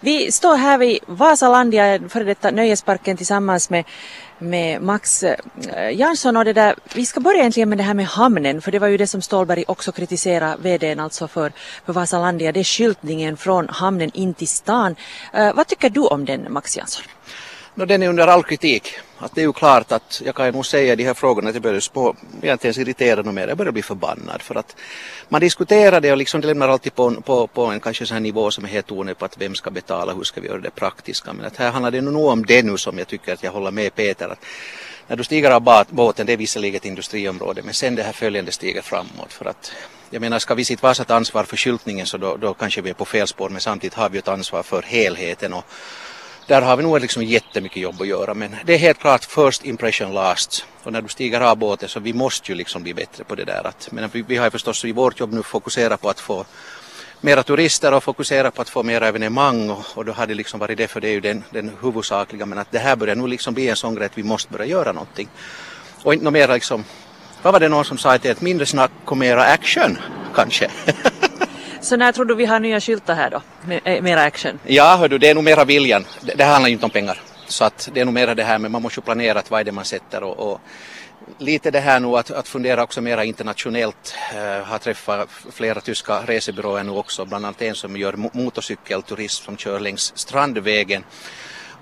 Vi står här vid Vasalandia, före detta nöjesparken tillsammans med, med Max eh, Jansson och det där, vi ska börja egentligen med det här med hamnen för det var ju det som Stålberg också kritiserade vdn alltså för, för Vasalandia, det är skyltningen från hamnen in till stan. Uh, vad tycker du om den Max Jansson? No, den är under all kritik. Att det är ju klart att jag kan nog säga de här frågorna att jag börjar spå, jag inte ens irritera mer, jag börjar bli förbannad för att man diskuterar det och liksom det lämnar alltid på, på, på en kanske sån här nivå som är helt onödig på att vem ska betala, hur ska vi göra det praktiska. Men att här handlar det nog om det nu som jag tycker att jag håller med Peter att när du stiger av båten, det är visserligen ett industriområde, men sen det här följande stiger framåt för att jag menar, ska vi sitta Vasa ta ansvar för skyltningen så då, då kanske vi är på fel spår, men samtidigt har vi ett ansvar för helheten och där har vi nog liksom jättemycket jobb att göra men det är helt klart first impression last. Och när du stiger av båten så vi måste ju liksom bli bättre på det där att, men vi, vi har ju förstås i vårt jobb nu fokuserat på att få mera turister och fokusera på att få mera evenemang och, och då har det liksom varit det för det är ju den, den huvudsakliga men att det här börjar nu liksom bli en sån grej att vi måste börja göra någonting. Och inte mera liksom vad var det någon som sa till ett mindre snack och mera action kanske? Så när tror du vi har nya skyltar här då? Med, eh, mera action? Ja, hör du, det är nog mera viljan. Det, det handlar ju inte om pengar. Så att det är nog mera det här med man måste ju planera att vad är det man sätter och, och lite det här nu att, att fundera också mera internationellt. Jag har träffat flera tyska resebyråer nu också, bland annat en som gör motorcykelturism som kör längs Strandvägen.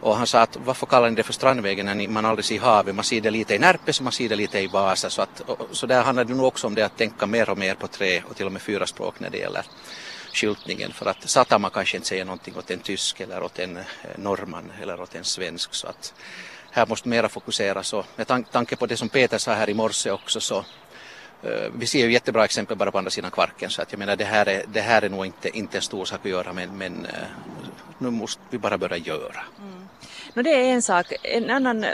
Och han sa att varför kallar ni det för Strandvägen när man aldrig ser havet? Man ser det lite i Närpes och man ser det lite i Vasa. Så, att, så där handlar det nog också om det att tänka mer och mer på tre och till och med fyra språk när det gäller skyltningen. För att Satama kanske inte säger någonting åt en tysk eller åt en eh, norrman eller åt en svensk. Så att här måste mera fokuseras och med tanke på det som Peter sa här i morse också så eh, vi ser ju jättebra exempel bara på andra sidan kvarken så att jag menar det här är, det här är nog inte, inte en stor sak att göra men, men eh, nu måste vi bara börja göra. Mm. No, det är en sak. En annan eh,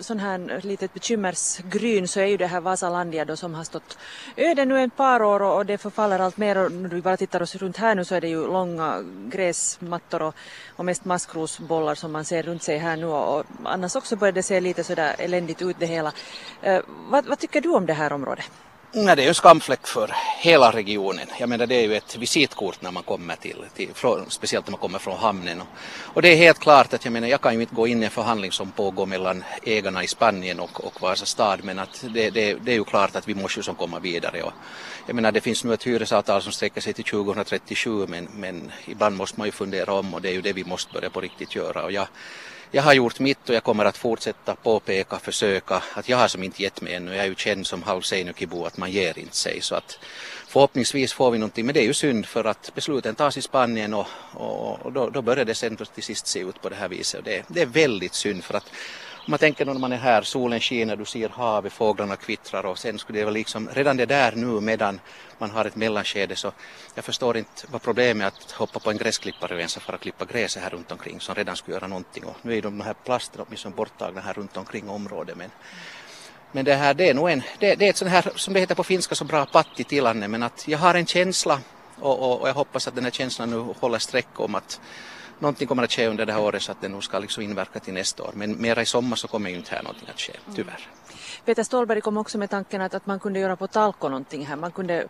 sån här eh, litet bekymmersgryn så är ju det här Vasalandia då som har stått öde nu ett par år och det förfaller allt mer och när vi bara tittar oss runt här nu så är det ju långa gräsmattor och, och mest maskrosbollar som man ser runt sig här nu och annars också börjar det se lite sådär eländigt ut det hela. Eh, vad, vad tycker du om det här området? Nej, det är ju en skamfläck för hela regionen. Jag menar det är ju ett visitkort när man kommer till, till speciellt när man kommer från hamnen. Och, och, det är helt klart att jag menar jag kan ju inte gå in i en förhandling som pågår mellan ägarna i Spanien och, och Vasa stad men att det, det, det är ju klart att vi måste ju som komma vidare. Och, jag menar det finns nu ett hyresavtal som sträcker sig till 2037 men, men ibland måste man ju fundera om och det är ju det vi måste börja på riktigt göra. Och jag, jag har gjort mitt och jag kommer att fortsätta påpeka, försöka. Att jag har som inte gett mig ännu. Jag är ju känd som halv Seinukibo att man ger inte sig. Så att förhoppningsvis får vi någonting. Men det är ju synd för att besluten tas i Spanien och, och, och då, då börjar det sen till sist se ut på det här viset. Och det, det är väldigt synd för att om man tänker när man är här, solen skiner, du ser havet, fåglarna kvittrar och sen skulle det vara liksom redan det där nu medan man har ett mellanskede så jag förstår inte vad problemet är att hoppa på en gräsklippare och ens för att klippa gräset här runt omkring som redan skulle göra någonting. Och nu är de här plasterna åtminstone borttagna här runt omkring området men men det här det är nog en, det, det är ett sånt här som det heter på finska så bra patti tilanne men att jag har en känsla och, och, och jag hoppas att den här känslan nu håller streck om att någonting kommer att ske under det här året så att det nog ska liksom inverka till nästa år. Men mera i sommar så kommer ju inte här någonting att ske, tyvärr. Mm. Peter Stålberg kom också med tanken att, att man kunde göra på Talko någonting här. Man kunde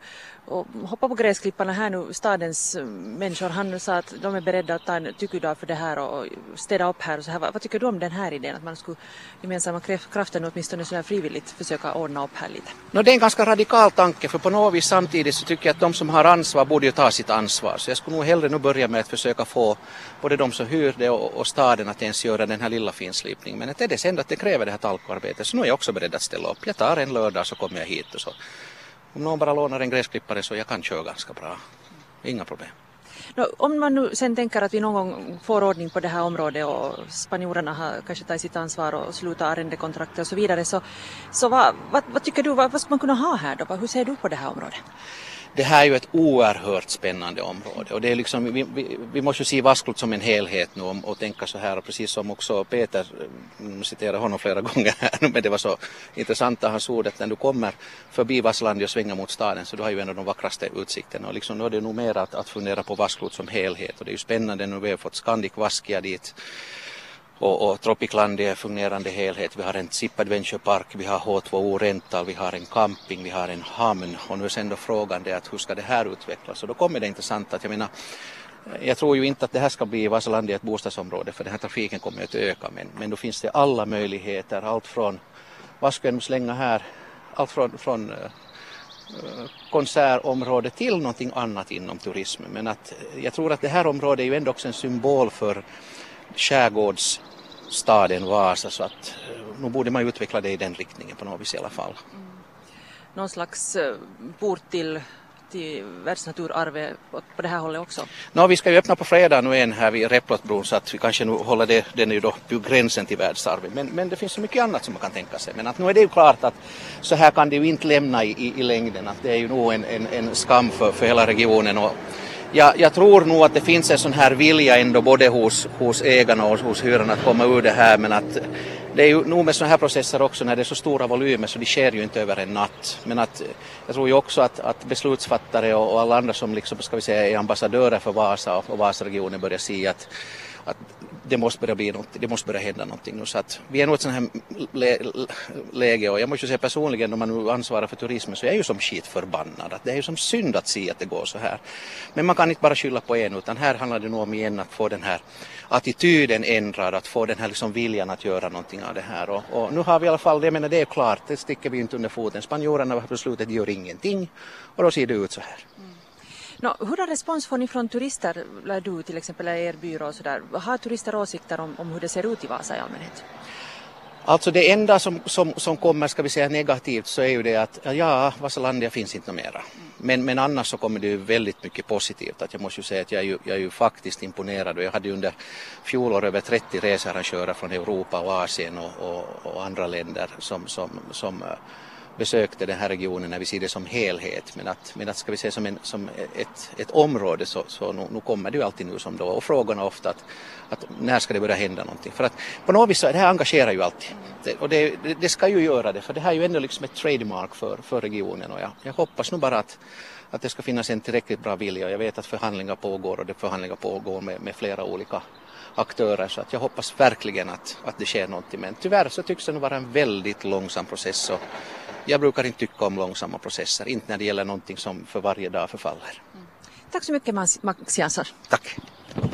hoppa på gräsklipparna här nu, stadens människor. Han sa att de är beredda att ta en tyckudag för det här och städa upp här och så här. Vad, vad, tycker du om den här idén att man skulle gemensamma kraften åtminstone så frivilligt försöka ordna upp här lite? No, det är en ganska radikal tanke för på något vis samtidigt så tycker jag att de som har ansvar borde ju ta sitt ansvar. Så jag skulle nog hellre nu börja med att försöka få både de som hyr det och, och staden att ens göra den här lilla finslipningen. Men att är det sen att det kräver det här talkoarbetet så nu är jag också beredd att ställa upp. Jag tar en lördag så kommer jag hit och så om någon bara lånar en gräsklippare så jag kan köra ganska bra. Inga problem. No, om man nu sen tänker att vi någon gång får ordning på det här området och spanjorerna har kanske tagit sitt ansvar och slutat arrendekontrakt och så vidare så, så vad, vad, vad tycker du, vad, vad ska man kunna ha här då? Hur ser du på det här området? Det här är ju ett oerhört spännande område. Och det är liksom, vi, vi, vi måste ju se Vasklot som en helhet nu och, och tänka så här och precis som också Peter, jag citerar honom flera gånger här men det var så intressant att hans ord att när du kommer förbi Vasslandia och svänger mot staden så du har ju en av de vackraste utsikterna. Och liksom nu är det nog mer att, att fundera på Vasklot som helhet. Och det är ju spännande nu vi har fått Scandic Vaskia dit och, och Tropicland är en fungerande helhet. Vi har en Zip Adventure Park, vi har H2O Rental, vi har en camping, vi har en hamn och nu är sen då frågan det att hur ska det här utvecklas? Och då kommer det intressant att jag menar Jag tror ju inte att det här ska bli Vasalandia ett bostadsområde för den här trafiken kommer att öka. Men, men då finns det alla möjligheter, allt från, vad ska jag nu slänga här, allt från, från eh, eh, konsertområde till någonting annat inom turismen. Men att eh, jag tror att det här området är ju ändå också en symbol för skärgårdsstaden Vasa så att nu borde man utveckla det i den riktningen på något vis i alla fall. Mm. Någon slags port till till världsnaturarvet på det här hållet också? No, vi ska ju öppna på fredag nu en här vid Replotbron så att vi kanske nu håller det, den är ju då på gränsen till världsarvet. Men, men det finns så mycket annat som man kan tänka sig. Men att nu är det ju klart att så här kan det ju inte lämna i, i, i längden. Att det är ju nog en, en, en skam för, för hela regionen. Och jag, jag tror nog att det finns en sån här vilja ändå både hos, hos ägarna och hos hyrorna att komma ur det här men att det är ju nog med sådana här processer också när det är så stora volymer så de sker ju inte över en natt. Men att jag tror ju också att, att beslutsfattare och, och alla andra som liksom, ska vi säga, är ambassadörer för Vasa och, och Vasaregionen börjar se att, att det måste börja bli något, det måste börja hända någonting nu. Så att vi är nog i ett sånt här lä läge och jag måste ju säga personligen om man nu ansvarar för turismen så är jag ju som skitförbannad. Att det är ju som synd att se att det går så här. Men man kan inte bara skylla på en utan här handlar det nog om igen att få den här attityden ändrad, att få den här liksom viljan att göra någonting av det här. Och, och nu har vi i alla fall, jag menar det är klart, det sticker vi inte under foten. Spanjorerna har beslutat gör ingenting och då ser det ut så här. No, hurdan respons får ni från turister, eller du till exempel, eller er byrå och sådär? Har turister åsikter om, om hur det ser ut i Vasa i allmänhet? Alltså det enda som, som, som kommer, ska vi säga negativt, så är ju det att ja, Vasalandia finns inte mera. Men, men annars så kommer det ju väldigt mycket positivt. Att jag måste ju säga att jag är ju, jag är ju faktiskt imponerad och jag hade ju under fjolår över 30 researrangörer från Europa och Asien och, och, och andra länder som, som, som besökte den här regionen när vi ser det som helhet. Men att, men att ska vi se som, en, som ett, ett område så, så nu, nu kommer det ju alltid nu som då och frågorna ofta att, att när ska det börja hända någonting. För att på något vis så det här engagerar ju alltid. Det, och det, det, det, ska ju göra det för det här är ju ändå liksom ett trademark för, för regionen och jag, jag hoppas nu bara att att det ska finnas en tillräckligt bra vilja. Jag vet att förhandlingar pågår och det förhandlingar pågår med, med flera olika aktörer så att jag hoppas verkligen att, att det sker någonting. Men tyvärr så tycks det nog vara en väldigt långsam process och jag brukar inte tycka om långsamma processer, inte när det gäller någonting som för varje dag förfaller. Mm. Tack så mycket Max Jansson. Tack.